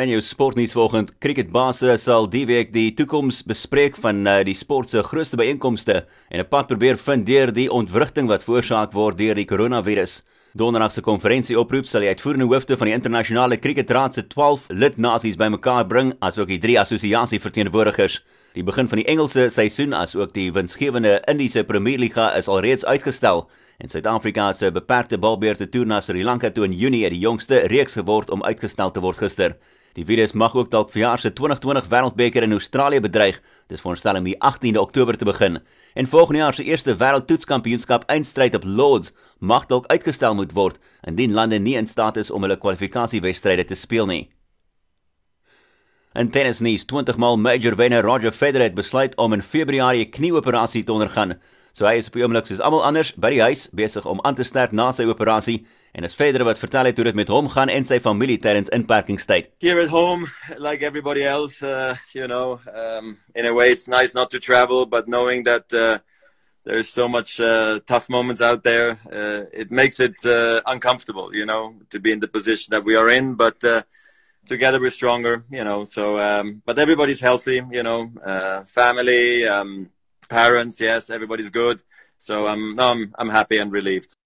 In jou sportnuus vanoggend, cricketbase sal die week die toekoms bespreek van uh, die sport se grootste byeenkomste en 'n pad probeer vind deur die ontwrigting wat veroorsaak word deur die koronavirus. Donderdag se konferensie oproep sal die uitvoerende hoofde van die internasionale cricketraad se 12 lidnasies bymekaar bring, asook die drie assosiasie verteenwoordigers. Die begin van die Engelse seisoen asook die winsgewende Indiese Premier Liga is alreeds uitgestel. En Suid-Afrika se beperkte balbeurte toer na Sri Lanka toe in Junie het die jongste reeks geword om uitgestel te word gister. Die virus mag ook dalk vir jaar se 2020 Wêreldbeker in Australië bedreig. Dis voorstel om die 18de Oktober te begin. En volgende jaar se eerste Wêreldtoetskampioenskap eindstryd op Lords mag dalk uitgestel moet word indien lande nie in staat is om hulle kwalifikasiewedstryde te speel nie. En tennis nuus: 20 maal major wenner Roger Federer het besluit om in Februarie 'n knieoperasie te ondergaan. So hy is op die oomblik soos almal anders by die huis besig om aan te sterk na sy operasie en is verder wat vertel het hoe dit met hom gaan en sy familie tydens inperkingstyd. Here at home like everybody else uh you know um in a way it's nice not to travel but knowing that uh there's so much uh tough moments out there uh it makes it uh uncomfortable you know to be in the position that we are in but uh together we're stronger you know so um but everybody's healthy you know uh family um parents, yes, everybody's good. So I'm no, I'm I'm happy and relieved.